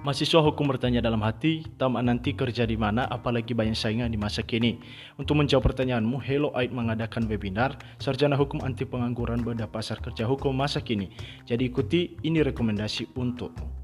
Mahasiswa hukum bertanya dalam hati, tamat nanti kerja di mana apalagi banyak saingan di masa kini. Untuk menjawab pertanyaanmu, Hello Aid mengadakan webinar Sarjana Hukum Anti Pengangguran Bedah Pasar Kerja Hukum Masa Kini. Jadi ikuti ini rekomendasi untukmu.